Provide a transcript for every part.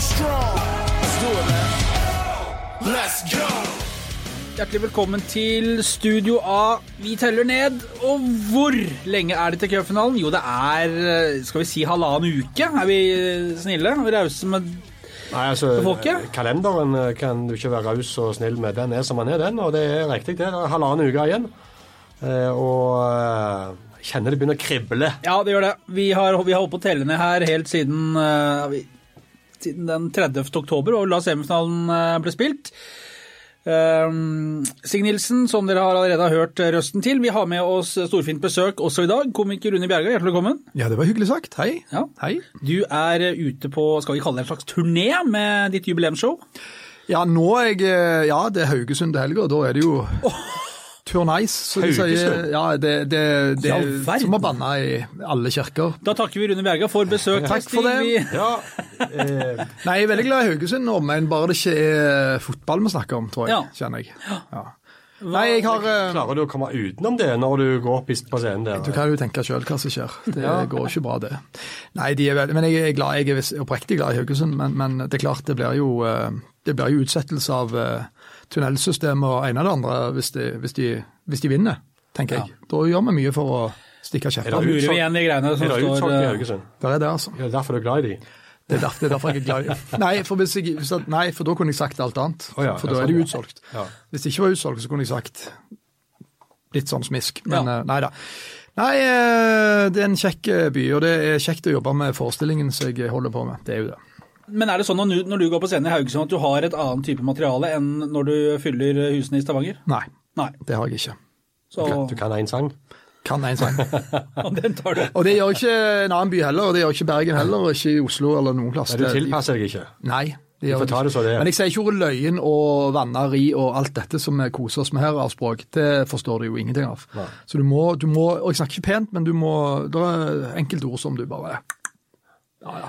strong. Let's do it, man. Let's go. Hjertelig velkommen til Studio A. Vi teller ned. Og hvor lenge er det til cupfinalen? Jo, det er eh, skal vi si halvannen uke. Er vi snille og rause med Nei, altså, folket? Kalenderen eh, kan du ikke være raus og snill med. Den er som den er, den. Og det er riktig, det. Er halvannen uke igjen. Eh, og eh, kjenner det begynner å krible. Ja, det gjør det. Vi har, vi har holdt på å telle ned her helt siden, uh, vi, siden den 30. oktober, og la semifinalen eh, ble spilt. Um, Sig Nilsen, som dere har allerede har hørt røsten til, vi har med oss storfint besøk også i dag. Komiker Rune Bjerga, hjertelig velkommen. Ja, det var hyggelig sagt. Hei. Ja. Hei. Du er ute på, skal vi kalle det en slags turné med ditt jubileumsshow? Ja, nå er jeg eh, Ja, det er Haugesund til helga, da er det jo turnais, som de sier. Ja, det, det, det er som å banne i alle kirker. Da takker vi Rune Bjerga for besøk. Takk for det. Vi- Ja, eh, Nei, jeg er veldig glad i Haugesund, og men bare det ikke er fotball vi snakker om, tror jeg. Ja. Kjenner jeg. Ja. Nei, jeg har eh, klarer du å komme utenom det når du går opp på scenen der? Du kan jo tenke sjøl hva som skjer. Det går ikke bra, det. Nei, de er veldig, men jeg er, glad, jeg er oppriktig glad i Haugesund, men, men det er klart det blir jo, eh, det blir jo utsettelse av eh, tunnelsystemet og ene og det andre hvis de, hvis de, hvis de vinner, tenker jeg. Da gjør vi mye for å stikke Er kjepper. Da det murer vi igjen de greiene som står utsolgt i eh, Haugesund? Det er det, altså. Er derfor du er glad i de? Det er derfor, det er derfor jeg er glad i Nei, for hvis jeg, nei, for da kunne jeg sagt alt annet. Oh, ja, for da sånn, er det utsolgt. Ja. Hvis det ikke var utsolgt, så kunne jeg sagt litt sånn smisk. Men Ja. eh, nei da. Nei, eh, det er en kjekk eh, by, og det er kjekt å jobbe med forestillingen som jeg holder på med. Det er jo det. Men er det sånn når når du går på scenen i Haugesund at du har et annet type materiale enn når du fyller husene i Stavanger? Nei, Nei. det har jeg ikke. Så Du kan én sang? Kan én sang. og den tar du. Og det gjør ikke en annen by heller, og det gjør ikke Bergen heller, og ikke i Oslo eller noen plass. Du Det- tilpasser deg ikke? Nei. De Vi får ta det så det er. Men jeg sier ikke ordet løyen og vanneri og alt dette som vi koser oss med her av språk. Det forstår du jo ingenting av. Nei. Så du må, du må, og jeg snakker ikke pent, men du må, det er enkelte ord som du bare Ja, ja.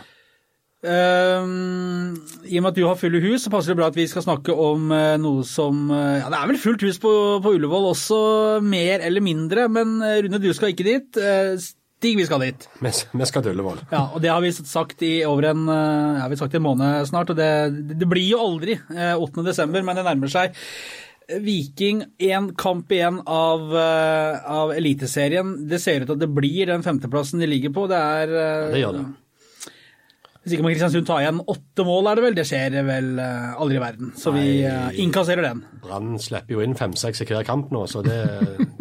Ehm, I og med at du har fulle hus, så passer det bra at vi skal snakke om uh, noe som uh, Ja, det er vel fullt hus på, på Ullevål også, mer eller mindre. Men eh, Rune, du skal ikke dit. Stig, vi skal dit. Vi skal til Ullevål. Ja, og det har vi sagt i over en, ja, vi har sagt i en måned snart, og det, det blir jo aldri eh, 8. desember, men det nærmer seg. Viking, én kamp igjen av, av Eliteserien. Det ser ut til at det blir den femteplassen de ligger på. Det er ja, Det gjør det. Hvis ikke må Kristiansund ta igjen åtte mål, er det vel. Det skjer vel eh, aldri i verden. Så vi Nei. vi innkasserer den. Brann slipper jo inn fem-seks i hver kamp nå, så det,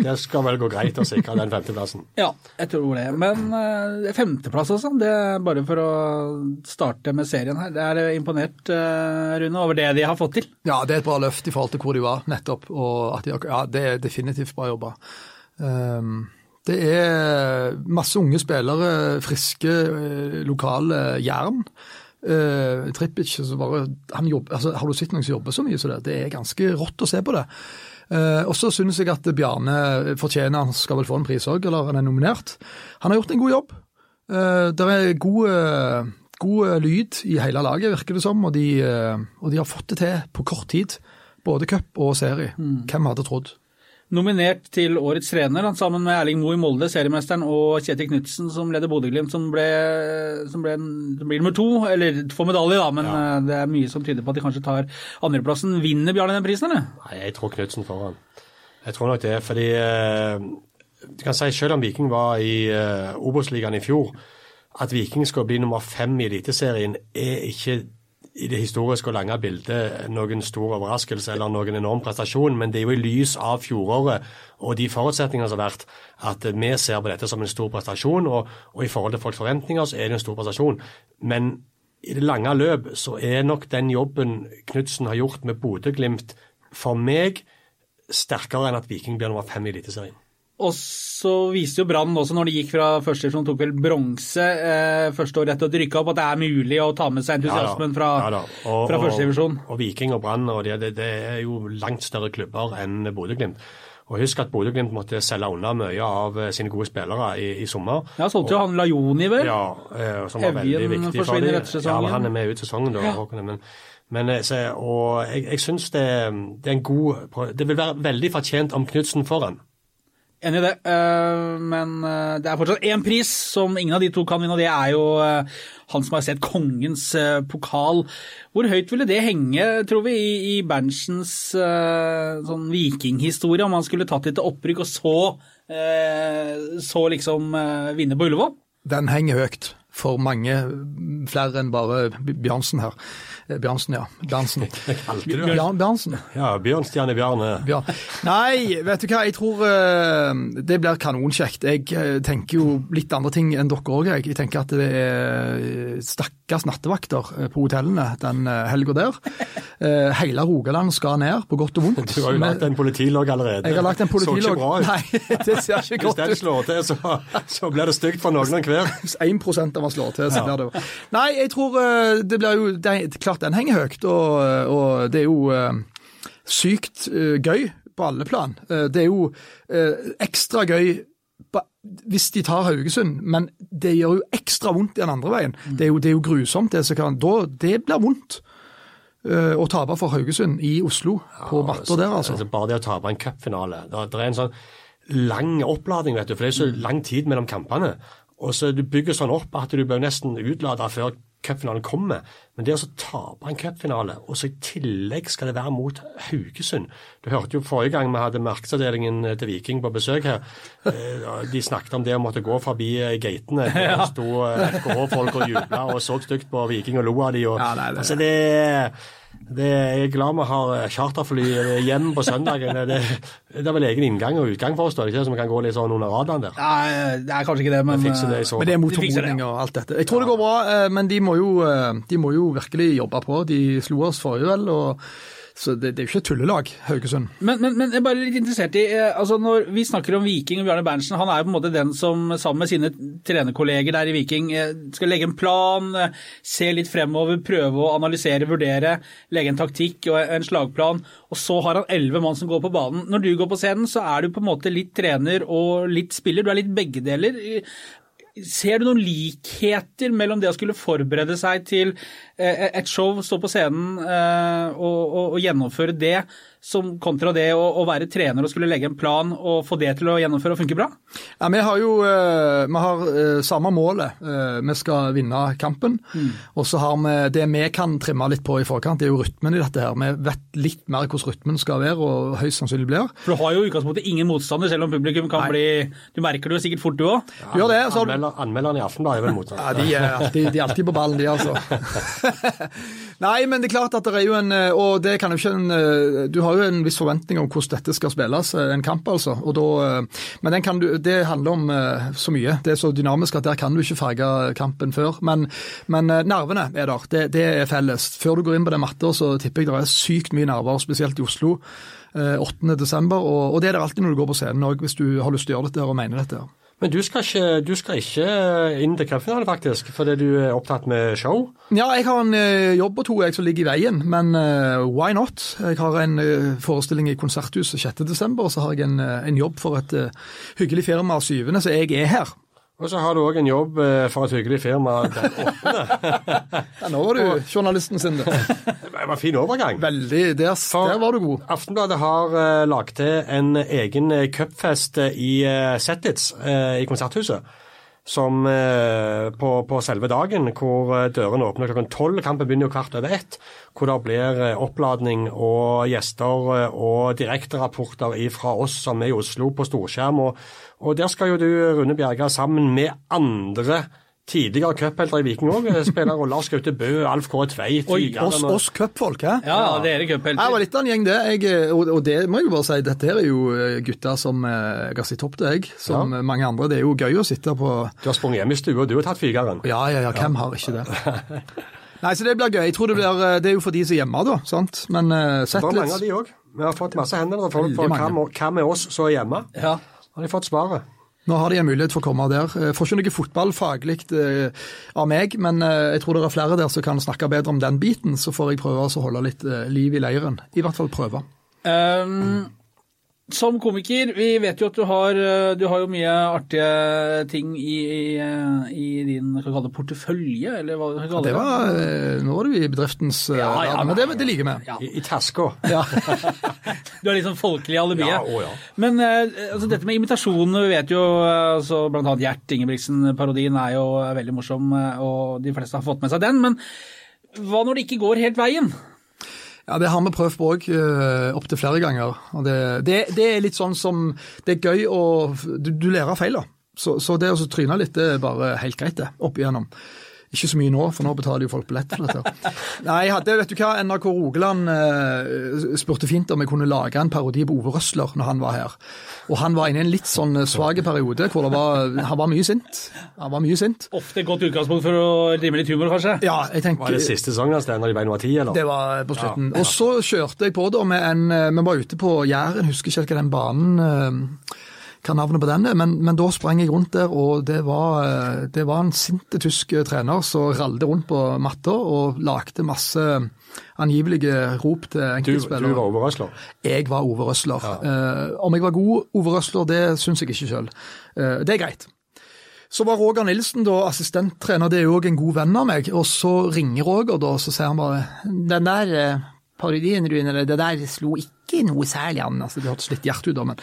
det skal vel gå greit å sikre den femteplassen. Ja, jeg tror det. Men eh, femteplass, altså. Det er bare for å starte med serien her. Det er imponert, eh, Rune, over det de har fått til. ja, det er et bra løft i forhold til hvor de var, nettopp. Og at de, har- ja, det er definitivt bra jobba. Um, det er masse unge spillere, friske, eh, lokale jern. Uh, Trippic, så bare, han jobber, altså, Har du sett noen som jobber så mye som det? Det er ganske rått å se på det. Uh, og så synes jeg at Bjarne fortjener Han skal vel få en pris òg, eller han er nominert. Han har gjort en god jobb. Uh, det er god, eh, god eh, lyd i hele laget, virker det som, og de, eh, og de har fått det til på kort tid. Både cup og serie. Hvem hadde trodd? Nominert til årets trener, sammen med Erling Moe i Molde, seriemesteren, og Kjetil Knutsen, som leder Bodø-Glimt, som, som, som blir nummer to. Eller får medalje, da, men ja. det er mye som tyder på at de kanskje tar andreplassen. Vinner Bjarne den prisen, eller? Nei, jeg tror Knutsen foran. Jeg tror nok det, fordi eh, du kan si Selv om Viking var i eh, Obos-ligaen i fjor, at Viking skal bli nummer fem i Eliteserien, er ikke i det historiske og lange bildet noen stor overraskelse eller noen enorm prestasjon, men det er jo i lys av fjoråret og de forutsetningene som har vært, at vi ser på dette som en stor prestasjon, og, og i forhold til folks forventninger så er det en stor prestasjon. Men i det lange løp så er nok den jobben Knutsen har gjort med Bodø-Glimt for meg sterkere enn at Viking blir nummer fem i Eliteserien. Og så viste jo Brann også, når de gikk fra første divisjon, tok vel bronse eh, første år etter å rykke opp, at det er mulig å ta med seg entusiasmen fra, Ja. Og- fra og- første divisjon. Og Viking og Brann og det, det, det er jo langt større klubber enn Bodø-Glimt. Og husk at Bodø-Glimt måtte selge unna mye av eh, sine gode spillere i, i sommer. Ja, solgte jo han Lajoni, vel? Ja, eh, som var veldig viktig for dem. etter sesongen. Ja, han er med ut sesongen, da. Håkon, Men, men eh, så, og jeg, jeg syns det, det er en god Det vil være veldig fortjent om Knutsen får den. Enig i det, eh, men eh, det er fortsatt én pris som ingen av de to kan vinne, og det er jo eh, Hans Majestet Kongens eh, pokal. Hvor høyt ville det henge, tror vi, i, Berntsens sånn vikinghistorie, om han skulle tatt det til opprykk og så, så liksom vinne på Ullevål? Den henger høyt for mange flere enn bare Bjørnsen her. Eh, Bjørnsen, ja. Bjørnsen. Bjørn, Bjørnsen. Ja, Bjørnstjerne Bjarne. Bjørn. Nei, vet du hva, jeg tror eh, det blir kanonkjekt. Jeg eh, tenker jo litt andre ting enn dere òg. Jeg. jeg tenker at det er stakkars nattevakter på hotellene den helga der. Hele Rogaland skal ned, på godt og vondt. Du har jo lagt en politilogg allerede. Jeg har lagt en Så ikke bra ut. Nei, det ser ikke godt ut. Hvis den slår til, så, så blir det stygt for noen hver. Hvis 1 av oss slår til, så blir det Nei, jeg tror det blir jo det, er Klart den henger høyt, og, og det er jo eh, sykt eh, gøy på alle plan. Eh, Det er jo ekstra gøy hvis de tar Haugesund, men det gjør jo ekstra vondt i den andre veien. Det, er jo, det er jo grusomt. Det, kan, da, det blir vondt å tape for Haugesund i Oslo, på matta der, altså. Bare det å tape en cupfinale. Det, det er en sånn lang oppladning, vet du, for det er så lang tid mellom kampene. Og så Du bygger sånn opp at du bør nesten utlade før cupfinalen kommer. Men det å så tape en cupfinale, og så i tillegg skal det være mot Haugesund Du hørte jo forrige gang vi hadde markedsavdelingen til Viking på besøk her. eh, De snakket om det å måtte gå forbi eh, gatene. Der sto eh, FKH-folk og jubla og så stygt på Viking og lo av de. Og, Ja, nei, det- altså det det, jeg er glad vi har eh, charterfly hjem på søndagen. Det, det er vel egen inngang og utgang for oss, da, ikke, så vi kan gå litt sånn under radaren der. Nei, det er kanskje ikke det, men det Men det er mot De fikser det, formodning og alt dette. Jeg tror det går bra, eh, men de må jo, eh, de må jo virkelig jobbe på. De slo oss forrige vel, og, så det, det er jo ikke tullelag, Haugesund. Men, men, men jeg er bare litt interessert i eh, altså Når vi snakker om Viking og Bjarne Berntsen, han er jo på en måte den som sammen med sine trenerkolleger der i Viking eh, skal legge en plan, eh, se litt fremover, prøve å analysere, vurdere, legge en taktikk og en slagplan. Og så har han elleve mann som går på banen. Når du går på scenen, så er du på en måte litt trener og litt spiller. Du er litt begge deler. Ser du noen likheter mellom det å skulle forberede seg til eh, et show, stå på scenen eh, og, og, og gjennomføre det, som kontra det å, å være trener og skulle legge en plan og få det til å gjennomføre og funke bra? Ja, Vi har jo eh, vi har eh, samme målet. Eh, Vi skal vinne kampen. Og så har vi det vi kan trimme litt på i forkant, det er jo rytmen i dette her. Vi vet litt mer hvordan rytmen skal være, og høyst sannsynlig blir. For du har jo i utgangspunktet ingen motstander, selv om publikum kan Nei. bli Du merker det jo sikkert fort, du òg. Ja, gjør det, så har du Anmelder, anmelderne i Aftenbladet er vel motstander. Ja, de er alltid, de er alltid på ballen, de, altså. Nei, men det er klart at det er jo en Og det kan jo ikke en Du har jo en viss forventning om hvordan dette skal spilles, eh, en kamp, altså. Da, eh, men du, det handler om eh, så mye. Det er så dynamisk at der kan du ikke farge kampen før. Men, men nervene er der. Det, det er felles. Før du går inn på den matta, så tipper jeg det er sykt mye nerver, spesielt i Oslo. eh, 8. desember, og, og det er det alltid når du går på scenen hvis du har lyst til å gjøre dette og mener dette. her. Men du skal ikke, du skal ikke inn til cupfinalen, faktisk, fordi du er opptatt med show. Ja, jeg har en eh, jobb og to jeg som ligger i veien, men uh, why not? Jeg har en uh, forestilling i Konserthuset 6.12., og så har jeg en, uh, en jobb for et hyggelig firma 7., så jeg er her. Og så har du òg en jobb eh, for et hyggelig firma den åttende. den nå var du journalisten sin. det. Det var en fin overgang. Veldig. Der, der var du god. Aftenbladet har uh, lagt til en egen eh, cupfest i uh, Settitz uh, i Konserthuset. Som eh, på, på selve dagen, hvor eh, dørene åpner klokken tolv. Kampen begynner jo kvart over ett. Hvor det blir eh, oppladning og gjester eh, og direkterapporter fra oss som er i Oslo på storskjerm. Og, og der skal jo du, Rune Bjerga, sammen med andre tidligere cuphelter i Viking òg Spiller Lars Gaute Bø, Alf K. Tveit, Oi, Oss, oss cupfolk, hæ? Ja, dere Jeg var cuphelter. litt av en gjeng, det. Jeg, eh, og, og det må jeg jo bare si, dette er jo eh, gutter som eh, jeg har sett opp til, jeg. Som Ja. mange andre. Det er jo gøy å sitte på Du har sprunget hjem i stua, du har tatt fygeren. Ja, ja, ja, hvem har ikke det? Nei, så det blir gøy. Jeg tror det blir eh, Det er jo for de som er hjemme, da. sant? Men uh, Det var mange av de òg. Vi har fått masse henvendelser fra hva med oss som er hjemme. Ja. Har de fått svaret? Nå har de en mulighet for å komme der. Jeg får ikke noe fotball faglig av meg, men eh, jeg tror det er flere der som kan snakke bedre om den biten. Så får jeg prøve å holde litt eh, liv i leiren. I hvert fall prøve. Um, som komiker, vi vet jo at du har, eh, du har jo mye artige ting i, i, eh, i din det, portefølje, eller hva du skal kalle Det var, eh, nå var du i bedriftens Ja, ja, men det, det liker vi. Ja. I, i taska. Ja. Du er litt sånn folkelig i alibiet. Ja, å ja. Men altså, dette med imitasjonene, vi vet jo altså, annet Gjert Ingebrigtsen-parodien er jo veldig morsom, og de fleste har fått med seg den. Men hva når det ikke går helt veien? Ja, Det har vi prøvd på òg, opptil flere ganger. Det, det, det er litt sånn som Det er gøy å Du, du lærer feil, da. Så, så det å tryne litt, det er bare helt greit, det. Opp igjennom. Ikke så mye nå, for nå betaler jo folk billett for dette. Nei, jeg hadde, vet du hva, NRK Rogaland eh, spurte fint om jeg kunne lage en parodi på Ove Røsler når han var her. Og han var inne i en litt sånn eh, svak periode hvor det var, han var mye sint. Han var mye sint. Ofte et godt utgangspunkt for å drive med litt humor, kanskje? Ja, jeg tenker... Var det siste sangen hans der, når de nummer ti, eller? Det var på slutten. Og så kjørte jeg på da med en eh, Vi var ute på Jæren, husker ikke helt hva den banen eh, hva navnet på den er, men, men da sprang jeg rundt der, og det var, eh, det var en sinte tysk eh, trener som ralde rundt på matta og lagde masse angivelige rop til enkeltspillere. du var overrøsler? Jeg var overrøsler. Ja. Eh, om jeg var god overrøsler, det syns jeg ikke sjøl. det er greit. Så var Roger Nilsen da assistenttrener, det er jo òg en god venn av meg. Og så ringer Roger, da, så sier han bare Den der parodien, Rune, det der slo ikke noe særlig an. Altså, det hørtes litt hjerte ut, da, men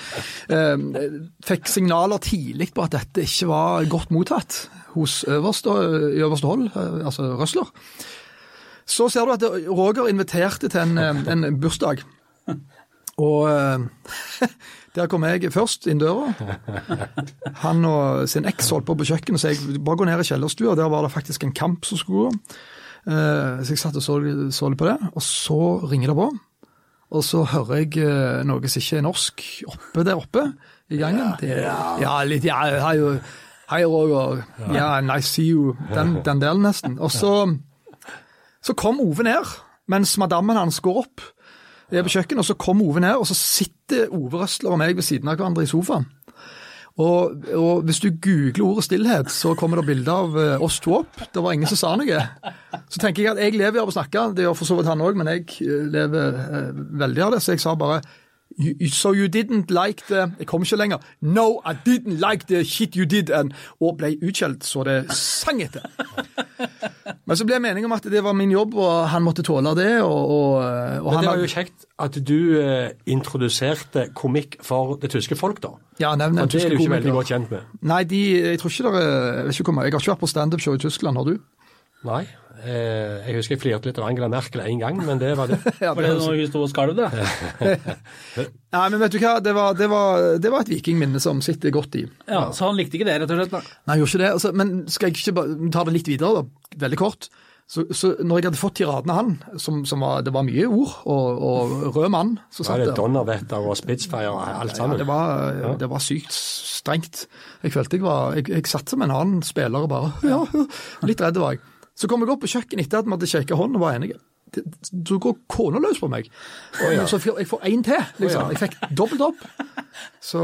eh, fikk signaler tidlig på at dette ikke var godt mottatt hos øverste, øverste hold, eh, altså Røsler. Så ser du at Roger inviterte til en, eh, en bursdag. Og eh, der kom jeg først inn døra. Han og sin eks holdt på på kjøkkenet, så jeg bare gå ned i kjellerstua. Der var det faktisk en kamp som skulle gå. Eh, Så jeg satt og så, så litt på det, og så ringer det på. Og så hører jeg eh, noe som ikke er norsk oppe der oppe i gangen. Det, ja, litt ja, hei, hei Roger. Ja, nice see you. Den, den delen nesten. Og så, så kom Ove ned, mens madammen hans går opp. Jeg er på kjøkkenet, og så kom Ove ned, og så sitter Ove Røsler og meg ved siden av hverandre i sofaen. Og, og hvis du googler ordet stillhet, så kommer det bilder av eh, oss to opp. Det var ingen som sa noe. Så tenker jeg at jeg lever av å snakke, det gjør for så vidt han òg, men jeg eh, lever eh, veldig av det. Så jeg sa bare "You- you- So you didn't like the Jeg kom ikke lenger. No, I didn't like the shit you did. And, og ble utskjelt så det sang etter. Men så ble jeg meningen om at det var min jobb, og han måtte tåle det. Og, og, og Men det var jo kjekt at du eh, introduserte komikk for det tyske folk, da. ja, nevn en Og det er du ikke veldig godt kjent med. Nei, de, jeg tror ikke det jeg har ikke vært på standup-show i Tyskland, har du? Nei. Eh, jeg husker jeg flirte litt av Angela Merkel én gang, men det var det. Ja, Var det når hun sto og skalv, det? Nei, men vet du hva, det var, det var, det var et vikingminne som sitter godt i. Ja, Så han likte ikke det, rett og slett? da. Nei, gjorde ikke det. Altså, men skal jeg ikke bare ta det litt videre, da? Veldig kort. Så, så når jeg hadde fått tiradene av han, som, som var, det var mye ord, og, og rød mann som satt det der. Donnerwetter og Spitfire og alt Ja, det var, det var sykt strengt. Jeg følte jeg var Jeg, jeg satt som en annen spiller og bare Ja, ja. Litt redd var jeg. Så kom jeg opp på kjøkkenet etter at vi hadde shaka hånd og var enige. Så går kona løs på meg. Oh, jeg får- jeg får én til, liksom. Jeg fikk dobbelt opp. Så,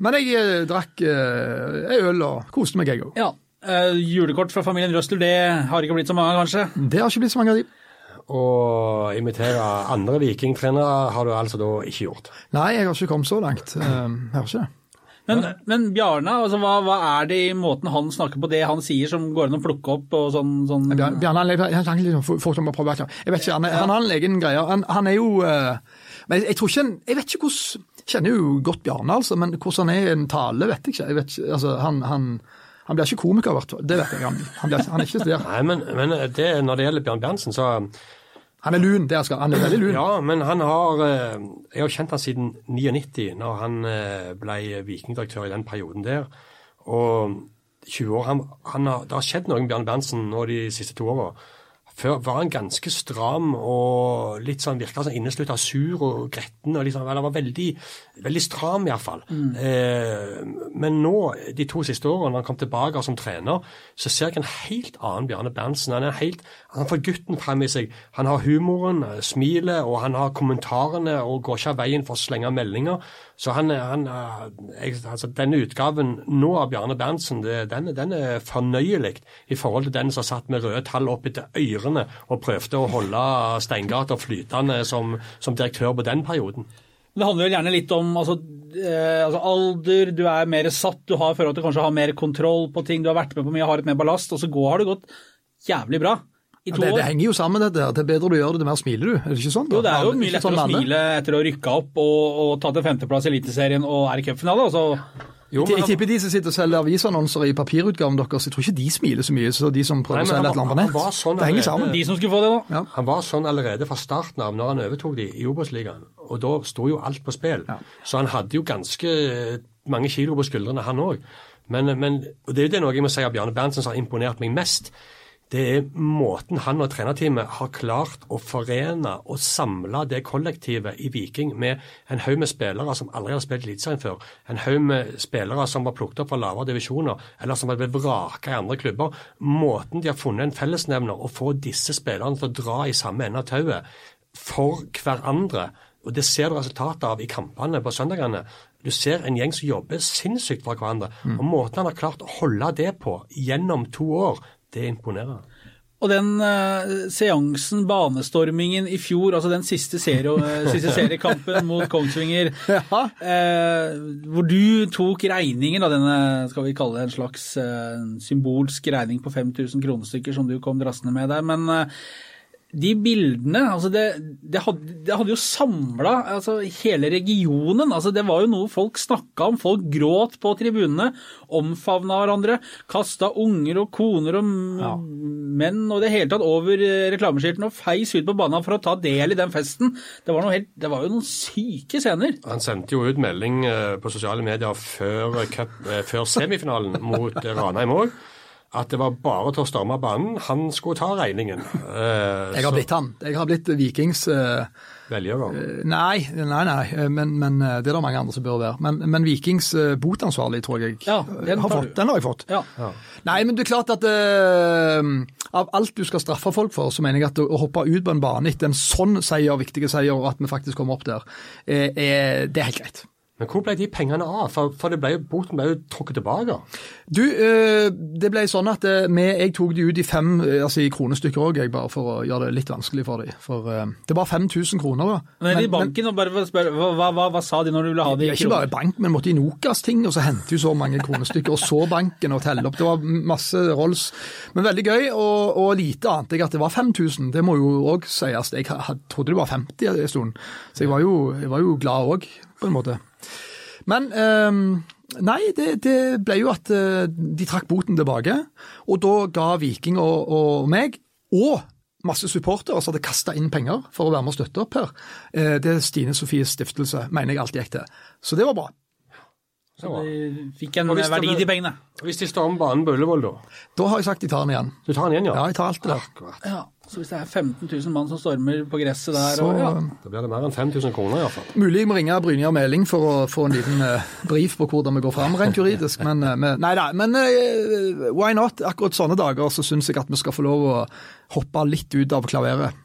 men jeg eh, drakk eh, ei øl og koste meg, jeg òg. Ja. eh, julekort fra familien Røsler, det har ikke blitt så mange, kanskje? Det har ikke blitt så mange av de. Å imitere andre vikingtrenere har du altså da ikke gjort. Nei, jeg har ikke kommet så langt. Eh, Jeg har ikke det. Men, men Bjarne, altså, hva, hva er det i måten han snakker på, det han sier som går an å plukke opp og sånn, sånn Bjarne, Bjarne han, han, han, liksom, folk som prøve, jeg vet ikke, han, han har en egen greie. Han, han er jo eh, Men jeg, jeg tror ikke han, Jeg vet ikke hvordan kjenner jo godt Bjarne, altså, men hvordan han er i en tale, vet jeg ikke. Jeg vet ikke altså, han, han, han blir ikke komiker, i hvert fall. Det vet jeg. Han, han, blir, han er ikke der. Nei, men, men det, når det gjelder Bjørn Berntsen, så Han er lun. det skal, Han er veldig lun. Ja, men han har eh, Jeg har kjent han siden 99, når han eh, ble vikingdirektør i den perioden der. Og 20 år han, han har, Det har skjedd noe med Bjørn Berntsen nå de siste to åra. Før var han ganske stram og litt sånn virka sånn inneslutta sur og gretten. og liksom, Han var veldig, veldig stram, iallfall. Mm. Eh, men nå, de to siste årene, når han kom tilbake som trener, så ser jeg en helt annen Bjarne Berntsen. Han er helt, han får gutten frem i seg. Han har humoren, eh, smilet, og han har kommentarene og går ikke av veien for å slenge meldinger. Så han, han, altså Denne utgaven nå av Bjarne Berntsen den, den er fornøyelig i forhold til den som satt med røde tall opp etter ørene og prøvde å holde Steingata flytende som, som direktør på den perioden. Det handler vel gjerne litt om altså, eh, altså alder, du er mer satt, du har forhold til kanskje å ha mer kontroll på ting, du har vært med på mye, har et mer ballast, og så går, har det gått jævlig bra Ja, to det, det år. henger jo sammen, dette. her. Det bedre du gjør det, det mer smiler du. Er det ikke sånn? da? Jo, det er jo mye lettere sånn å smile etter å rykke opp og, og ta til femteplass i Eliteserien og er i cupfinale. Altså, Jo, Jeg tipper de som sitter og selger avisannonser i papirutgaven deres, jeg tror ikke de smiler så mye som de som prøver Nei, å men selge et eller annet på nett. sånn det henger sammen. de som skulle få det nå. Ja. Han var sånn allerede fra starten av når han overtok de i Obos-ligaen, og da sto jo alt på spill. Så han hadde jo ganske eh, mange kilo på skuldrene, han òg. Men, men og det er jo det noe jeg må si av Bjarne Berntsen som har imponert meg mest. Det er måten han og trenerteamet har klart å forene og samle det kollektivet i Viking med en haug med spillere som aldri har spilt Eliteserien før. En haug med spillere som var plukket opp fra lavere divisjoner, eller som har blitt vraka i andre klubber. Måten de har funnet en fellesnevner og få disse spillerne til å dra i samme ende av tauet for hverandre. Og Det ser du resultatet av i kampene på søndagene. Du ser en gjeng som jobber sinnssykt for hverandre. Og Måten han har klart å holde det på gjennom to år, det imponerer. Og den uh, seansen, banestormingen i fjor, altså den siste, serie, eh, siste seriekampen mot Kongsvinger, Ja. uh, hvor du tok regningen av denne, skal vi kalle det en slags eh, symbolsk regning på 5000 kronestykker som du kom drassende med der, men eh, de bildene, altså det, det, hadde, det hadde jo samla altså hele regionen. altså Det var jo noe folk snakka om. Folk gråt på tribunene, omfavna hverandre, kasta unger og koner og ja. menn og det hele tatt over eh, reklameskiltene og feis ut på banen for å ta del i den festen. Det var, helt, det var jo noen syke scener. Han sendte jo ut melding eh, på sosiale medier før, cup, eh, før semifinalen mot Rana Ranheim òg. At det var bare til å storme banen. Han skulle ta regningen. Eh, Jeg har så- blitt han. Jeg har blitt Vikings eh, Velger. Nei, nei, nei, eh, men, men eh, det er det mange andre som bør være. Men, men Vikings eh, botansvarlig tror jeg Ja, eh, den har fått. Den har jeg fått. Ja. Nei, men det er klart at eh, av alt du skal straffe folk for, så mener jeg at å hoppe ut på en bane etter en sånn seier, viktige seier, og at vi faktisk kommer opp der, eh, er, det er helt greit. Men hvor ble de pengene av? For, for det ble boten ble jo trukket tilbake. Du, eh, det ble sånn at eh, vi, jeg tok de ut i fem, eh, altså i kronestykker òg, bare for å gjøre det litt vanskelig for dem. For eh, det var 5000 kroner, da. Men, i banken, men, bare for å spørre, hva, hva, hva, hva sa de når du ville ha de ikke bare bank, men måtte i Nokas-ting, og så hente så mange kronestykker, og så banken og telle opp. Det var masse rolls. Men veldig gøy, og, og lite ante jeg at det var 5000. Det må jo òg sies. Jeg trodde det var 50 en stund, så jeg var jo, jeg var jo glad òg, på en måte. Men ehm, nei, det, det ble jo at eh, de trakk boten tilbake, og da ga Viking og, og meg, og masse supportere som hadde kasta inn penger for å være med og støtte opp her. Eh, Det er Stine Sofies stiftelse, mener jeg alltid gikk til. Så det var bra. Så. De fikk en verdi, de pengene. Hvis de stormer banen på Ullevål, da? Da har jeg sagt de tar den igjen. Du tar den igjen, ja? Ja, jeg tar alt det der. Akkurat. Ja, så hvis det er 15 000 mann som stormer på gresset der Så og, ja. Da blir det mer enn 5000 kroner, iallfall. mulig jeg må ringe Brynjar Meling for å få en liten uh, brief på hvordan vi går fram rent juridisk. Men, uh, med, nei da, men uh, why not? Akkurat sånne dager så syns jeg at vi skal få lov å hoppe litt ut av klaveret.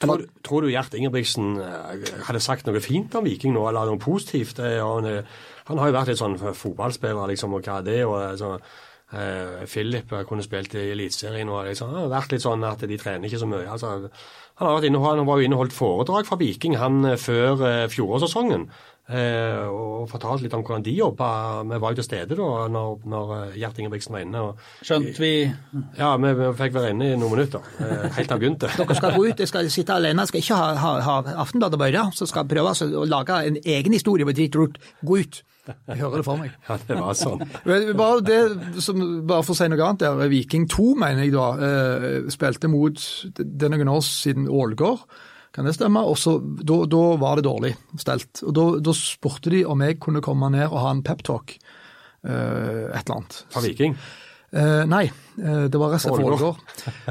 Tror, tror du Gjert Ingebrigtsen eh, hadde sagt noe fint om Viking nå, eller noe positivt? Det, han, eh, han har jo vært litt sånn fotballspiller, liksom, og hva er det? og eh, sånn, eh, Philip kunne spilt i Eliteserien og liksom, det har vært litt sånn at de trener ikke så mye. altså han, inne, han var jo inneholdt foredrag fra Viking han eh, før uh, fjorårssesongen. Eh, og fortalte litt om hvordan de jobba. Vi var jo til stede da når, når eh, Gjert Ingebrigtsen var inne. Og, Skjønt vi ja, vi, vi fikk være inne i noen minutter, eh, helt til han begynte. Dere skal gå ut, jeg skal sitte alene, jeg skal ikke ha, ha, ha Aftenbladet Bøyre, så skal jeg prøve altså å lage en egen historie på Drit Rot. Gå ut. Jeg hører det for meg. Ja, det var sånn. Bare, det, som, bare for å si noe annet der, Viking 2, mener jeg da, eh, spilte mot Det er noen år siden Ålgård. Kan det stemme? Og så, da, da var det dårlig stelt. Og da, da spurte de om jeg kunne komme ned og ha en peptalk. Uh, et eller annet. Fra Viking. Uh, nei, uh, det var SF Ålgård. Ålgård.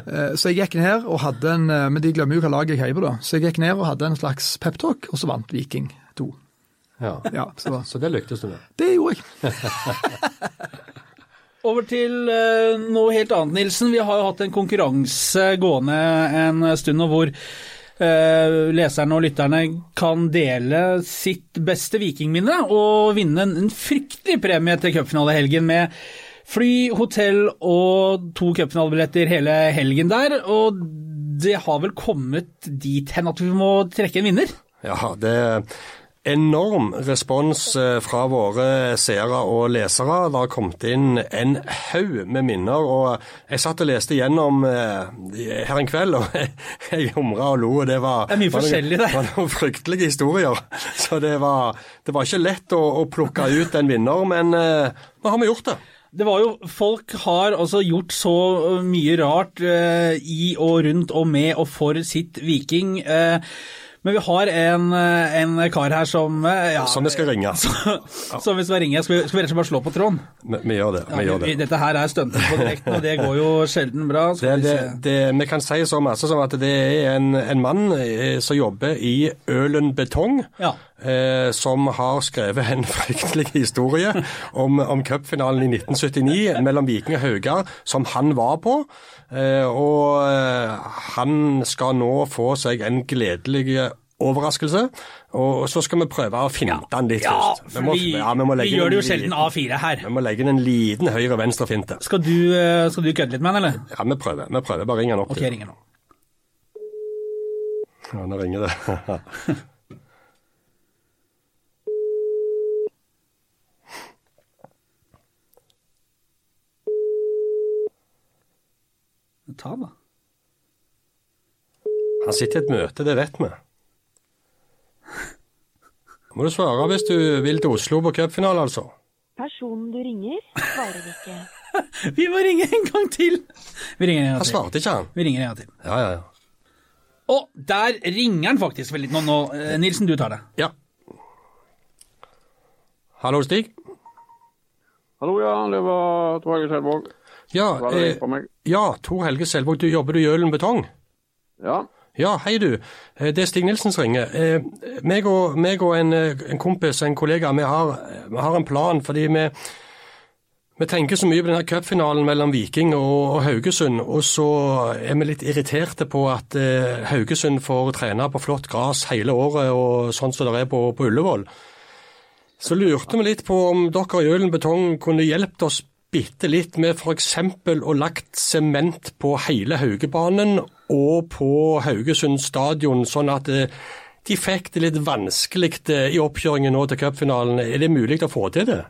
Eh, så jeg gikk ned og hadde en eh, Men de glemmer jo hva lag jeg heier på, da. Så jeg gikk ned og hadde en slags peptalk, og så vant Viking 2. Ja. Ja, så Så det lyktes du med. det gjorde jeg. Over til eh, noe helt annet, Nilsen. Vi har jo hatt en konkurranse gående en stund, og hvor eh, leserne og lytterne kan dele sitt beste vikingminne og vinne en, en fryktelig premie til cupfinalehelgen med fly, hotell og to cupfinalebilletter hele helgen der. Og det har vel kommet dit hen at vi må trekke en vinner? Ja, det enorm respons eh, fra våre seere og lesere. Det har kommet inn en haug med minner. og Jeg satt og leste gjennom eh, her en kveld, og jeg humra og lo. og Det var, Det er mye var noen- det. var noen fryktelige historier. Så det var, det var ikke lett å, å plukke ut en vinner, men eh, nå har vi gjort det. Det var jo, Folk har altså gjort så mye rart eh, i og rundt og med og for sitt Viking. eh, men vi har en, eh, en kar her som eh, ja, Som vi skal ringe. Som vi skal ringe. Skal vi, skal vi rett og slett bare slå på tråden? Vi, vi gjør det. vi gjør det. Dette her er stuntet på direkten, og det går jo sjelden bra. Det, vi det, vi kan si så masse som at det er en, en mann eh, som jobber i Ølen Betong, Ja. eh, som har skrevet en fryktelig historie om, om cupfinalen i 1979 mellom Viking og Haugar, som han var på. Eh, og eh, han skal nå få seg en gledelig overraskelse, og så skal vi prøve å finte den litt Ja, først. Vi, må- vi, ja, må vi gjør det jo sjelden A4 her. Vi må legge inn en liten høyre-venstre-finte. Skal eh, skal du kødde litt med han, eller? Ja, vi prøver. Vi prøver. Bare ring han opp. Ok, jeg ringer nå. Ja, nå ringer det. Ta da. Han sitter i et møte, det vet vi. Må du svare hvis du vil til Oslo på cupfinale, altså. Personen du ringer, svarer ikke. Vi må ringe en gang til! Vi ringer en gang til. Han svarte ikke, han. Vi ringer en gang til. Ja, ja, ja. Å, der ringer han faktisk vel litt nå. nå. Eh, Nilsen, du tar det. ja. Hallo, Stig. Hallo, ja, det var Torgeir Selvåg. Ja, eh, ja Tor Helge Selvåg, du jobber du i Ølen Betong? Ja. Ja, hei du. Eh, Det er Stig Nilsen som ringer. Eh, meg og, meg og en, eh, en kompis, en kollega, vi har, vi har en plan fordi vi, vi tenker så mye på denne cupfinalen mellom Viking og, og Haugesund, og så er vi litt irriterte på at eh, Haugesund får trene på flott gress hele året, og sånn som det er på, på Ullevål. Så lurte vi litt på om dere i Ølen Betong kunne hjulpet oss bitte litt med f.eks. å lagt sement på hele Haugebanen og på Haugesund stadion, sånn at eh, de fikk det litt vanskelig eh, i oppkjøringen nå til cupfinalen. Er det mulig å få til det?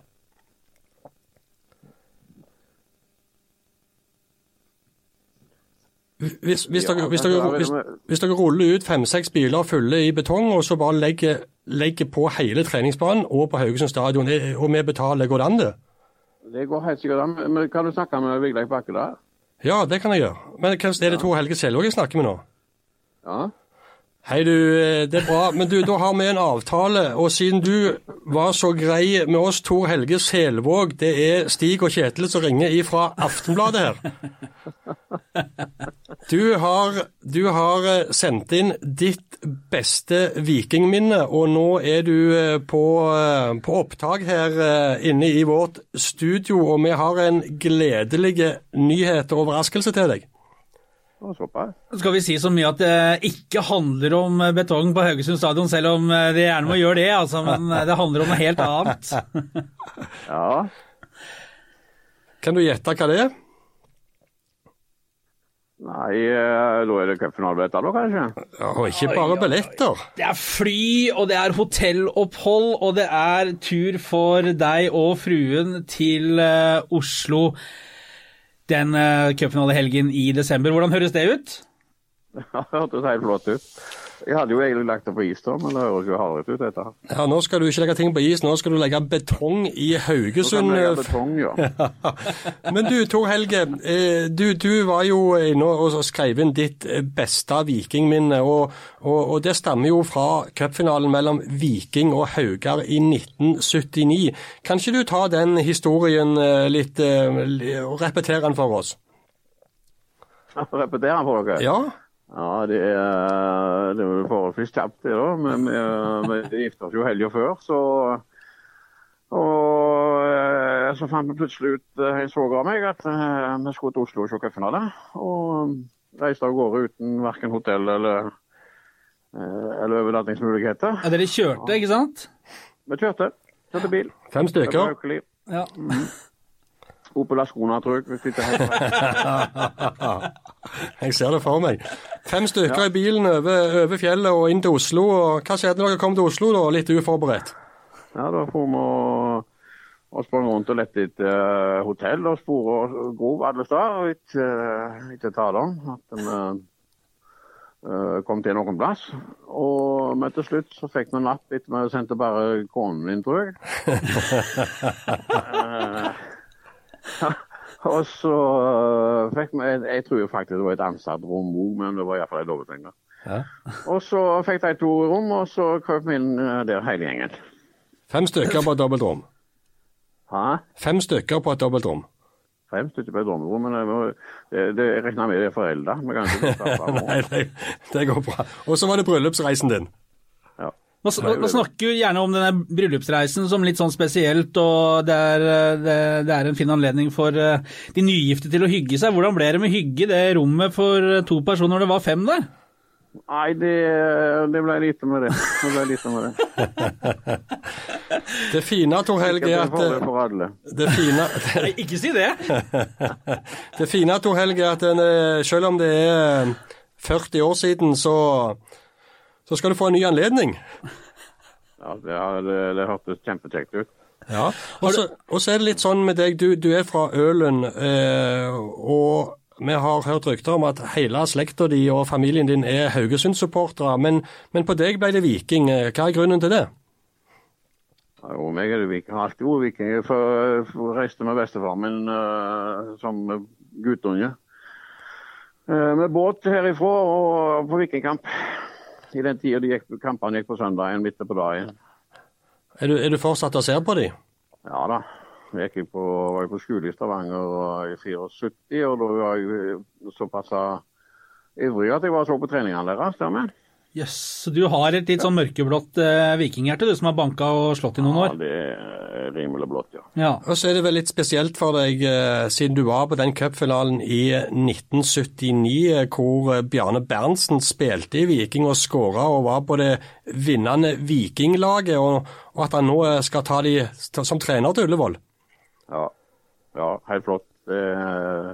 Hvis, hvis, dere, hvis, er dere, hvis, dere ruller ut fem-seks biler fulle i betong, og så bare legger, legger på hele treningsbanen og på Haugesund stadion, og vi betaler, går det an det? Det går helt sikkert. Men kan du snakke med Vigleik Bakke der? Ja, det kan jeg gjøre. Men er det to Helge Selvåg jeg snakker med nå? Ja. Hei du, eh, det er bra. Men du, da har vi en avtale, og siden du var så grei med oss, Tor Helge Selvåg, det er Stig og Kjetil som ringer ifra Aftenbladet her. Du har, du har eh, sendt inn ditt beste vikingminne, og nå er du eh, på, på opptak her inne i vårt studio, og vi har en gledelig nyhet og overraskelse til deg. Skal vi si så mye at det ikke handler om betong på Haugesund stadion, selv om eh, det gjerne må gjøre det, altså, men eh, det handler om noe helt annet. Ja. Kan du gjette hva det er? Nei, eh, da er det cupfinalebilletter da, kanskje? Ja, og ikke bare billetter. Det er fly, og det er hotellopphold, og det er tur for deg og fruen til eh, Oslo den uh, cupfinalehelgen i desember. Hvordan høres det ut? Ja, det hørtes helt flott ut. Jeg hadde jo egentlig lagt det på is da, men det høres jo hardere ut dette. Ja, Nå skal du ikke legge ting på is, nå skal du legge betong i Så kan Haugesund. vi legge betong, ja. Men du, Tor Helge. eh, Du, du var jo inne og skrev inn ditt eh, beste vikingminne. Og, og, og det stammer jo fra cupfinalen mellom Viking og Haugar i 1979. Kan ikke du ta den historien eh, litt eh, og repetere den for oss? Repetere den for dere? Ja? Ja, det er, det er jo forholdsvis kjapt det da. Men vi, vi oss jo helga før, så og eh, så fant vi plutselig ut, jeg en svoger av meg, at eh, vi skulle til Oslo og se cupfinale. Og reiste av gårde uten verken hotell eller, eh, eller overnattingsmuligheter. Ja, dere kjørte, ikke sant? Vi kjørte. Kjørte bil. Fem var stykker. Ja. Opel Ascona, tror jeg. hvis ikke. Jeg ser det for meg. Fem stykker i bilen over, over fjellet og inn til Oslo. og Hva skjedde når dere kom til Oslo, da, litt uforberedt? Ja, da får vi og, sprang rundt og lette etter uh, hotell og spor og grov alle steder. Ikke, eh, ikke tale om at vi uh, kom til noen plass. Og men til slutt så fikk vi napp etter vi sendte bare konen min, tror jeg. Og så eh, fikk vi jeg, jeg tror faktisk det var et ansatt rom òg, men det var iallfall ei dobbeltseng. Ja. Og så fikk de to rom, og så krøp vi inn eh, der hele gjengen. Fem stykker på et dobbeltrom. Hæ? Fem stykker på et dobbeltrom. Fem stykker på et dobbeltrom, men det, det, det regner med det er foreldre. Vi kan ikke. Nei, det, det går bra. Og så var det bryllupsreisen din. Man, man snakker jo gjerne om denne bryllupsreisen som litt sånn spesielt, og det er, eh, det, det er en fin anledning for eh, de nygifte til å hygge seg. Hvordan ble det med hygge i det rommet for eh, to personer når det var fem der? Nei, det, det ble lite med det. Det ble lite med det. Det fine, Tor Helge, er at det, det fine, Nei, ikke si det! det fine, Tor Helge, er at en, selv om det er 40 år siden, så, så skal du få en ny anledning. Ja, det, har- det, hørtes kjempekjekt ut. Ja, og så, er det litt sånn med deg, du, du er fra Ølen, eh, og vi har hørt rykter om at hele slekta di og familien din er Haugesund-supportere, men, men på deg ble det Viking. Hva er grunnen til det? Ja, Jo, meg er det viking. Har alltid vært viking. Jeg for- for- reiste med bestefaren min uh, som guttunge. uh, med båt herifra og på vikingkamp. I den tida de gikk, kampene gikk på søndagen midt på dagen. Er du, er du fortsatt og ser på de? Ja da. Jeg gikk på, var jeg på skole i Stavanger i 74, og da var jeg såpass ivrig at jeg var så på treningene deres. Stemmer? Jøss, så du har et litt sånn mørkeblått eh, vikinghjerte, du som har banka og slått i noen år? Ja, det er rimelig blått, ja. Ja. Og så er det vel litt spesielt for deg, eh, siden du var på den cupfinalen i 1979, eh, hvor eh, Bjarne Berntsen spilte i Viking og skåra og var på det vinnende Vikinglaget, og, og at han nå eh, skal ta de som trener til Ullevål. Ja, ja helt flott. Det,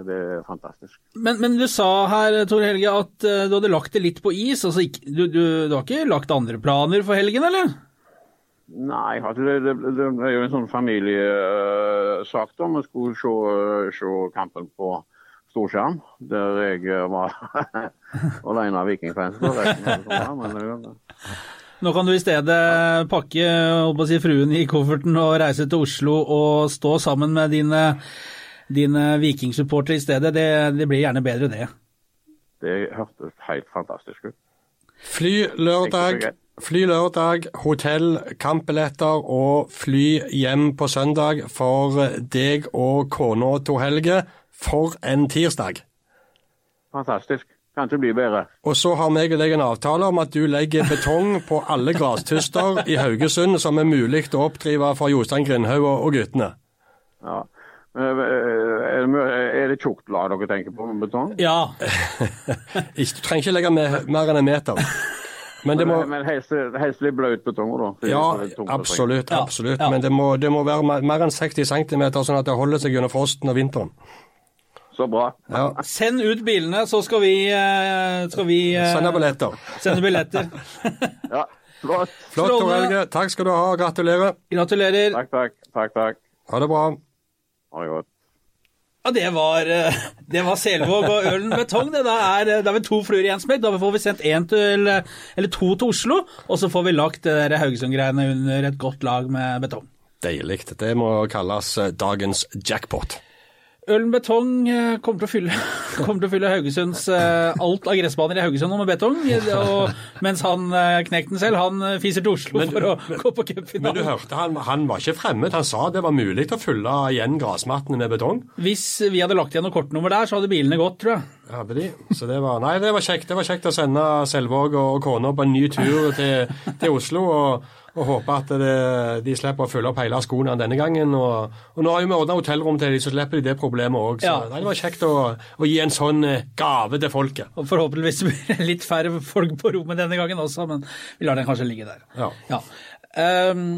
det er fantastisk. Men, men du sa her, Tor Helge, at eh, du hadde lagt det litt på is. Altså, du, du, du har ikke lagt andre planer for helgen, eller? Nei, det, det, det er jo en sånn familiesak da. Vi skulle se, se kampen på storskjerm, der jeg var alene av vikingfans. sånn, Nå kan du i stedet pakke si, fruen i kofferten og reise til Oslo og stå sammen med dine, dine vikingsupportere i stedet. Det, det blir gjerne bedre, det. Det hørtes helt fantastisk ut. Fly lørdag, fly lørdag, hotell, kampbilletter og fly hjem på søndag for deg og kona til Helge. For en tirsdag. Fantastisk. Kan ikke bli bedre. Og så har meg og deg en avtale om at du legger betong på alle grastuster i Haugesund som er mulig å oppdrive for Jostein Grindhaug og guttene. Ja. Men, eh, Er det, det tjukt lag dere tenker på med betong? Ja. Du trenger ikke legge med, mer enn en meter. Men det må Men helst, helst litt blaut betong da. Ja, det tungt å absolutt. Ja, absolutt. ja. Men det må, det må være mer, enn 60 cm, sånn at det holder seg gjennom frosten og vinteren. Så bra. Ja. Send ut bilene, så skal vi, eh, skal vi Sende billetter. sende billetter. Ja, flott. Flott, Tor Helge. Takk skal du ha. Gratulerer. Gratulerer. Eh. Takk, takk. Takk, takk. Ha det bra. Ha det. Ja, det var, eh, det var Selvåg og Ølen betong. Det. Da, er, da er vi to fluer i en smekk. Da får vi sendt én til, eh, eller to til Oslo, og så får vi lagt Haugesund-greiene under et godt lag med betong. Deilig. Det må kalles eh, dagens jackpot. Ølen betong eh, kommer til å fylle, kommer til å fylle Haugesunds eh, alt av gressbaner i Haugesund nå med betong. Og, mens han knekte knekten selv, han eh, fiser til Oslo Men- for å men- gå på Men du hørte, han, han var ikke fremmed. Han sa det var mulig å fylle igjen grasmattene med betong. Hvis vi hadde lagt igjen noe kortnummer der, så hadde bilene gått, tror jeg. Hadde de. Så det var, nei, det var kjekt. Det var kjekt å sende Selvåg og kona på en ny tur til, til Oslo. og og håpe at det, de slipper å fylle opp hele skoene denne gangen. Og, og nå har jo vi ordna hotellrom til dem, så slipper de det problemet òg. Så Ja. det var kjekt å, å gi en sånn eh, gave til folket. Og forhåpentligvis blir det litt færre folk på rommet denne gangen også, men vi lar den kanskje ligge der. Ja. Ja. Ehm,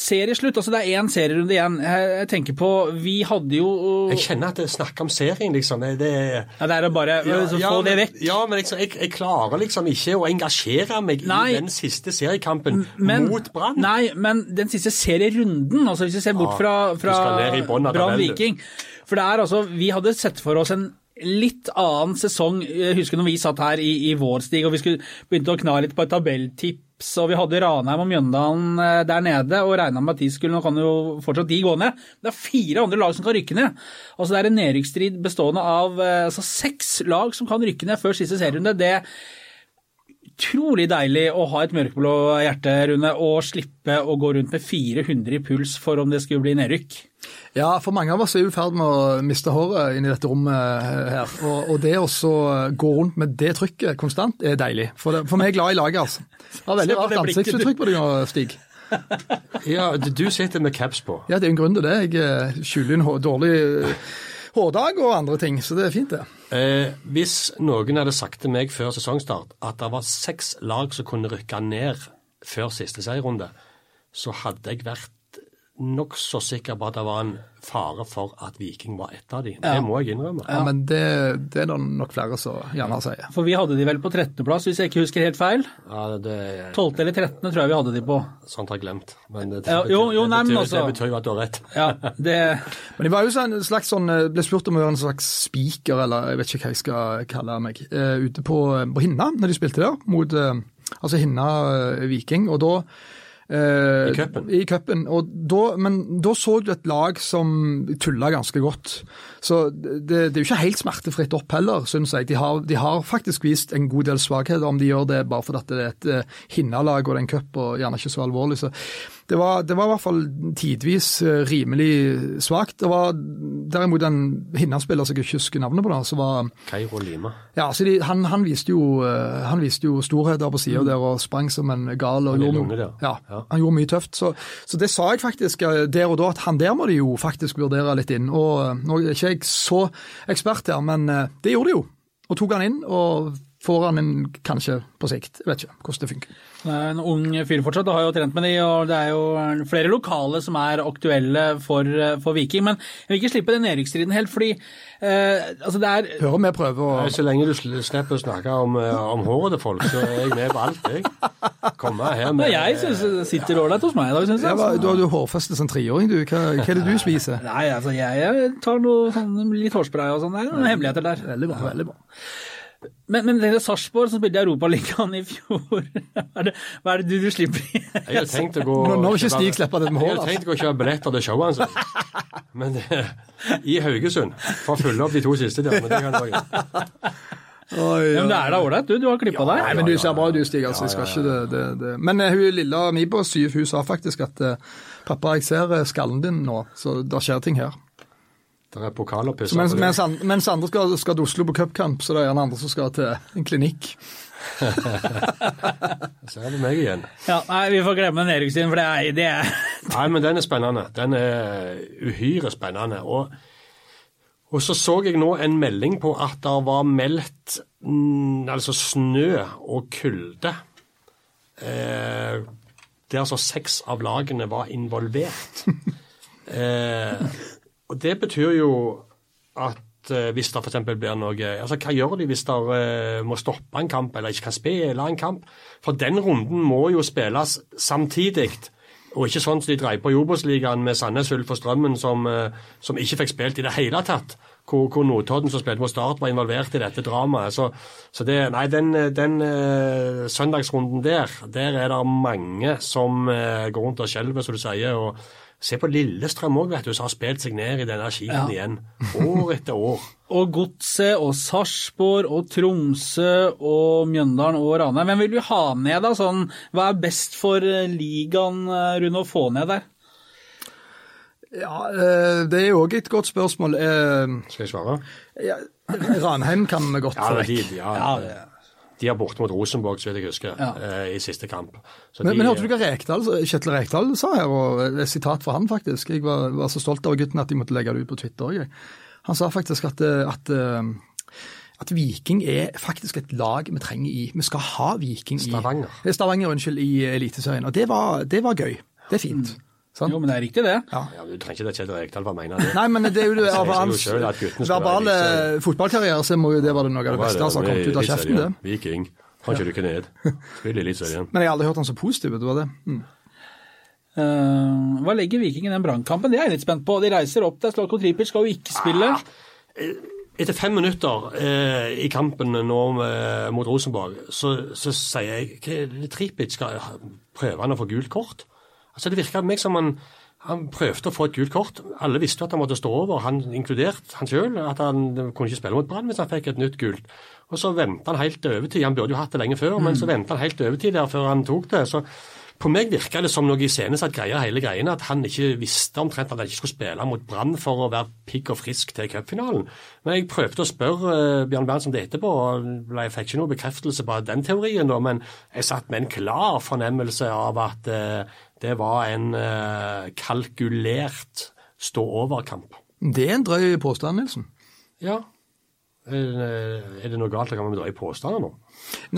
serieslutt. Altså, det er én serierunde igjen. Jeg, tenker på Vi hadde jo Jeg kjenner at det snakker om serien, liksom. Det, ja, Det er å bare ja, få det vekk. Ja, men liksom, jeg, jeg klarer liksom ikke å engasjere meg Nei. i den siste seriekampen Men- mot Brann. Nei, men den siste serierunden, altså hvis vi ser bort fra, du fra av Brann. Viking For det er altså Vi hadde sett for oss en litt annen sesong. Jeg husker når vi satt her i, i vår stig og vi skulle begynte å kna litt på et tabelltips, og vi hadde Ranheim og Mjøndalen eh, der nede og regna med at de skulle Nå kan jo fortsatt de gå ned. Det er fire andre lag som kan rykke ned. Altså Det er en nedrykksstrid bestående av eh, altså, seks lag som kan rykke ned før siste serierunde. Det utrolig deilig å ha et mørkeblå hjerte, Rune, og slippe å gå rundt med 400 i puls for om det skulle bli nedrykk. Ja, for mange av oss er i ferd med å miste håret inni dette rommet her. Og, og det å gå rundt med det trykket konstant er deilig. For, det, for vi er glad i laget, altså. Det har veldig rart ansiktsuttrykk på deg nå, Stig. Ja, du- sitter med caps på. Ja, det er en grunn til det. Jeg eh, skjuler en dårlig hårdag og andre ting, så det er fint, det. Eh, hvis noen hadde sagt til meg før sesongstart at det var seks lag som kunne rykke ned før siste seierrunde, så hadde jeg vært nokså sikker på at det var en fare for at Viking var et av de. Det må jeg innrømme. Ja, Men det, det er det nok flere som gjerne sier. For vi hadde de vel på 13.-plass, hvis jeg ikke husker helt feil. Ja, det, 12. eller 13. tror jeg vi hadde de på. sånt har jeg glemt. Men det, det, jo, jo, det, nei, men betyr, altså- det betyr jo at du har rett. Ja, det Men de var jo sånn, en slags sånn, eh, ble spurt om å være en slags spiker, eller jeg vet ikke hva jeg skal kalle meg, eh, ute på, på Hinna, når de spilte der, mot eh, altså Hinna Viking. Og da I cupen. I cupen. Men da så du et lag som tulla ganske godt. Så det, det er jo ikke helt smertefritt opp heller, syns jeg. De har, de har faktisk vist en god del svakheter, om de gjør det bare fordi det er et hinnelag Hinna-lag og det er en cup og gjerne ikke så alvorlig. Så det var, det var i hvert fall tidvis eh, rimelig svakt. Det var derimot en Hinna-spiller som jeg ikke husker navnet på, da, som var Kairo Lima. ja, så de, han, han, viste jo, eh, han viste jo storheter på sida der og sprang som en gal. Og gjorde, lunge, ja, Ja. han gjorde mye tøft. Så, så det sa jeg faktisk eh, der og da, at han der må de jo faktisk vurdere litt inn. Og Nå er ikke jeg så ekspert her, men det gjorde de jo. Og tok han inn, og får han inn kanskje på sikt. Jeg vet ikke hvordan det funker. Det er en ung fyr fortsatt, og har jo trent med de, og det er jo flere lokale som er aktuelle for, for Viking. Men jeg vil ikke slippe den nedrykksstriden helt, fordi eh, altså det er Hører vi prøver å Så lenge du slipper å snakke om, eh, om håret til folk, så er jeg med på alt, jeg. Komme her med Nei, jeg syns det sitter ålreit hos meg i dag, syns jeg. altså. Du har jo hårfeste som treåring, du. Hva, hva er det du spiser? Nei, altså jeg, jeg tar noe sånn, litt hårspray og sånn. Det er noen hemmeligheter der. Veldig bra. veldig bra. Men, men det er Sarpsborg som spilte i Europaligaen i fjor, hva er det, hva er det du, du slipper i? Jeg har tenkt å gå Nå, nå ikke Stig slippe det med Jeg har tenkt å kjøpe billetter til showet hans. Men det, i Haugesund. For å fylle opp de to siste der. Men det kan greit. Oi, Ja, men det er da ålreit, du. Du har klippa deg. Nei, men du ser bra ut, Stig. altså, jeg skal ikke det, det, det. Men eh, hun lilla mi på syv, hun sa faktisk at eh, pappa, jeg ser eh, skallen din nå, så det skjer ting her. Det er pokaloppusser. Mens, mens, mens andre skal, skal til Oslo på cupkamp, så det er gjerne andre som skal til en klinikk. Så er det meg igjen. Ja, nei, vi får glemme nedrykksstriden, for det er, det er Nei, men den er spennende. Den er uhyre spennende. Og, og så så jeg nå en melding på at det var meldt mm, altså snø og kulde. Eh, der altså seks av lagene var involvert. eh, og det betyr jo at eh, hvis det f.eks. blir noe altså Hva gjør de hvis de eh, må stoppe en kamp eller ikke kan spille en kamp? For den runden må jo spilles samtidig. Og ikke sånn som de dreiv på i Obos-ligaen med Sandnes Ulf og Strømmen, som, eh, som ikke fikk spilt i det hele tatt. Hvor, hvor Notodden som spilte mot Start, var involvert i dette dramaet. Så, så det, nei, den, den uh, søndagsrunden der, der er det mange som uh, går rundt og skjelver, som du sier. og Se på Lillestrøm òg, vet du, som har spilt seg ned i denne skiten igjen. År etter år. Og Godset og Sarpsborg og Tromsø og Mjøndalen og Ranheim. Hvem vil vi ha ned, da? Sånn, hva er best for eh, ligaen, Rune, å få ned der? Ja, eh, det er òg et godt spørsmål. Eh, Skal jeg svare? ja, Ranheim kan vi godt Ja, vekk. men de, ja, ja, de er borte mot Rosenborg, så vidt jeg husker, eh, i siste kamp. Så Men, de- men hørte du hva Rekdal, Kjetil Rekdal sa her, og et sitat fra han faktisk. Jeg var, var så stolt av gutten at jeg måtte legge det ut på Twitter òg. Han sa faktisk at, eh, at, eh, at Viking er faktisk et lag vi trenger i Vi skal ha Viking i Stavanger. Eh, Stavanger, unnskyld, i Eliteserien. Og det var, det var gøy. Det er fint. Sant? Jo, men det er riktig, det. Ja, men Du trenger ikke det Kjetil Rekdal for å mene det. Nei, men det er jo det, av hans at guttene verbale fotballkarriere, så må jo det være noe av det beste som har kommet ut av kjeften. det. Viking. Har ikke rykket ned. Spiller i Eliteserien. Men jeg har aldri hørt han så positiv ut. det var det. Mm. Uh, hva legger Viking i den brannkampen? Det er jeg litt spent på. De reiser opp der. Slatko Tripic skal jo ikke spille. Etter fem minutter eh, i kampen nå eh, mot Rosenborg, så, så sier jeg Tripic skal prøve han å få gult kort. Altså Det virka på meg som han, han prøvde å få et gult kort. Alle visste at han måtte stå over, han inkludert han sjøl. At han kunne ikke spille mot Brann hvis han fikk et nytt gult. Og så venta han helt til overtid. Han burde jo hatt det lenge før, men så venta han helt til overtid der før han tok det. så på meg virka det som noe iscenesatt greie, hele greiene, at han ikke visste omtrent at han ikke skulle spille mot Brann for å være pigg og frisk til cupfinalen. Men jeg prøvde å spørre uh, Bjørn Berntsen det etterpå, og jeg fikk ikke noe bekreftelse på den teorien, men jeg satt med en klar fornemmelse av at eh, det var en eh, kalkulert stå-over-kamp. Det er en drøy påstand, Nilsen. Ja. Eh, Er det noe galt? Kan vi dra i påstander nå?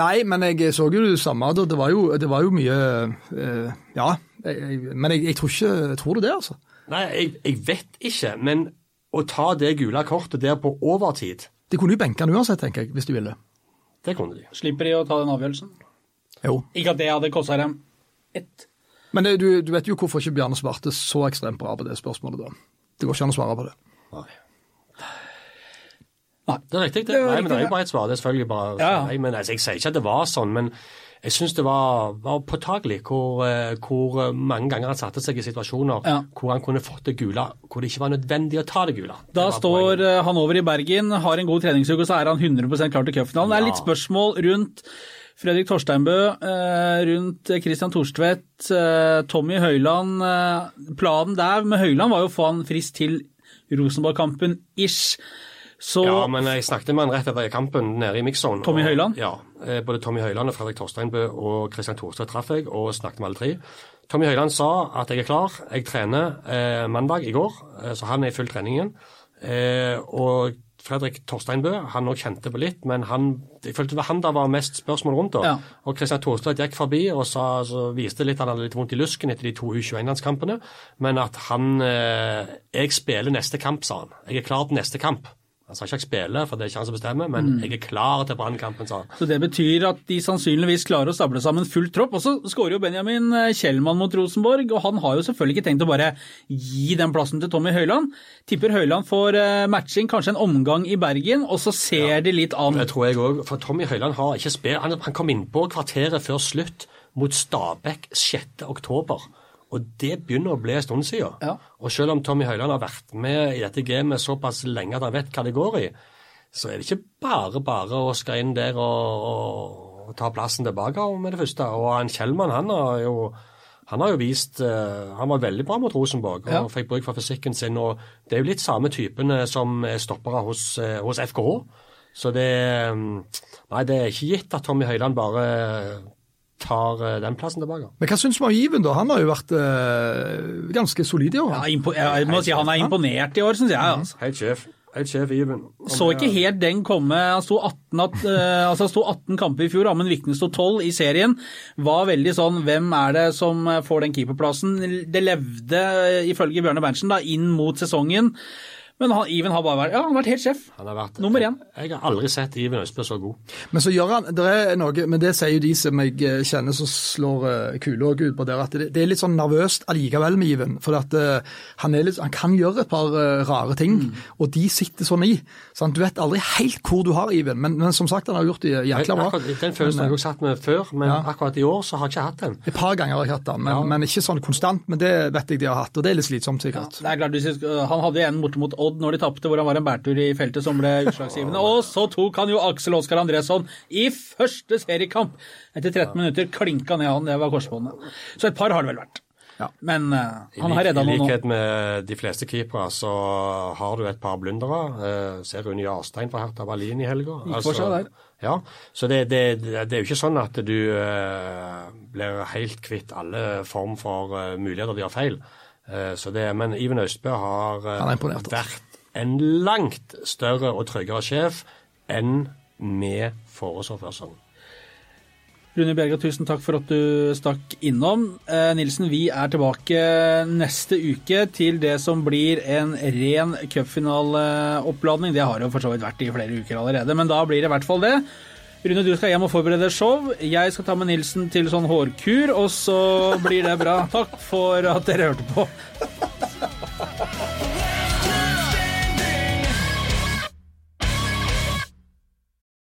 Nei, men jeg så jo det samme. Det var jo, det var jo mye eh, Ja, men jeg, jeg tror ikke Tror du det, altså? Nei, jeg, jeg vet ikke, men å ta det gule kortet der på overtid, De kunne jo benke han uansett, tenker jeg, hvis de ville. det kunne de. Slipper de å ta den avgjørelsen. Jo. Ikke at det hadde kosta dem ett. Men det, du, du vet jo hvorfor ikke Bjarne svarte så ekstremt bra på det spørsmålet, da. Det går ikke an å svare på det. Nei. Nei. Det er riktig, det. Nei, men det er jo bare et svar. Det er selvfølgelig bare Ja, ja. Nei, men altså, Jeg sier ikke at det var sånn, men jeg syns det var, var påtagelig hvor, eh, hvor mange ganger han satte seg i situasjoner Ja. hvor han kunne fått det gule, hvor det ikke var nødvendig å ta det gule. Det Da står poenget. eh, han over i Bergen, har en god treningsuke, og så er han 100% klar til cupfinalen. Det er litt spørsmål rundt Fredrik Torsteinbø, eh, rundt Christian Thorstvedt, eh, Tommy Høiland. eh, Planen der med Høiland var jo å få han frist til Rosenborg-kampen ish. Så Ja, men jeg snakket med han rett etter kampen nede i mixzone. Tommy og- Ja. Både Tommy Høiland og Fredrik Torsteinbø og Kristian Thorstvedt traff jeg, og snakket med alle tre. Tommy Høiland sa at jeg er klar. Jeg trener eh, mandag i går, eh, så han er i full trening igjen. Eh, og Fredrik Torsteinbø han òg kjente på litt, men han, jeg følte det var han der var mest spørsmål rundt. da. Ja. Og Kristian Thorstvedt gikk forbi og sa, så viste litt han hadde litt vondt i lusken etter de to U21-landskampene, men at han eh, Jeg spiller neste kamp, sa han. Jeg er klar til neste kamp. Han sa ikke jeg spiller, for det er ikke han som bestemmer, men jeg er klar til Brannkampen, sa han. Så det betyr at de sannsynligvis klarer å stable sammen full tropp. Og så skårer jo Benjamin eh, Kjellmann mot Rosenborg, og han har jo selvfølgelig ikke tenkt å bare gi den plassen til Tommy Høiland. Tipper Høiland får eh, matching, kanskje en omgang i Bergen, og så ser de litt an. Det tror jeg òg. For Tommy Høiland har ikke spilt Han, han kom innpå kvarteret før slutt mot Stabæk 6. oktober. Og det begynner å bli en stund siden. Ja. Og selv om Tommy Høiland har vært med i dette gamet såpass lenge at han vet hva det går i, så er det ikke bare bare å skal inn der og, og, og ta plassen tilbake med det første. Og han Kjellmann, han har jo han har jo vist eh, Han var veldig bra mot Rosenborg og Ja. fikk bruk for fysikken sin. og Det er jo litt samme typene som er stoppere hos, eh, hos FKH. Så det mm, Nei, det er ikke gitt at Tommy Høiland bare tar eh, den plassen tilbake. Men hva syns du om Iven, da? Han har jo vært eh, ganske solid i år. Ja, impo jeg må si Han er imponert i år, syns jeg. altså. Helt sjef. Helt sjef Iven. Så ikke helt den komme. Han sto 18, at, eh, altså han sto 18 kamper i fjor, Amund Vikne sto 12 i serien. Var veldig sånn Hvem er det som får den keeperplassen? Det levde, ifølge Bjørne Berntsen, da, inn mot sesongen. Men han, Iven har bare vært, ja, han har vært helt sjef. Han har vært, Nummer én. Jeg har aldri sett Iven Østbø så god. Men så gjør han, det er noe, men det sier jo de som jeg eh, kjenner som slår kule kula ut på der, at det, det er litt sånn nervøst allikevel med Iven. For at eh, han, er litt, han kan gjøre et par eh, rare ting, Mm. og de sitter sånn i. Sant? Du vet aldri helt hvor du har Iven, men, men som sagt, han har gjort det jækla bra. Akkurat, den følelsen har jeg også hatt med før, men Ja. akkurat i år så har jeg ikke hatt den. Et par ganger har jeg hatt den, men, Ja. men ikke sånn konstant. Men det vet jeg de har hatt, og det er litt slitsomt sikkert. Det er klart, vi Han hadde en borte mot Odd når de tapte, hvor han var en bærtur i feltet som ble utslagsgivende. Og så tok han jo Aksel Oskar Andresson i første seriekamp. Etter 13 minutter klinka ned han, det var korsbåndet. Så et par har det vel vært. Ja. Men uh, han har redda noen I likhet med de fleste keepere så har du et par blundere. Uh, ser Rune Jarstein fra Hertha Berlin i helga. Der. Ja, så det, det, det er jo ikke sånn at du uh, blir helt kvitt alle form for muligheter de har feil. Eh, så det, men Iven Østbø har eh, vært en langt større og tryggere sjef enn med foreså. Rune Bjerga, tusen takk for at du stakk innom. Eh, Nilsen, vi er tilbake neste uke til det som blir en ren cupfinaleoppladning. Det har jo for så vidt vært i flere uker allerede, men da blir det i hvert fall det. Rune, du skal hjem og forberede show. Jeg skal ta med Nilsen til sånn hårkur, og så blir det bra. Takk for at dere hørte på.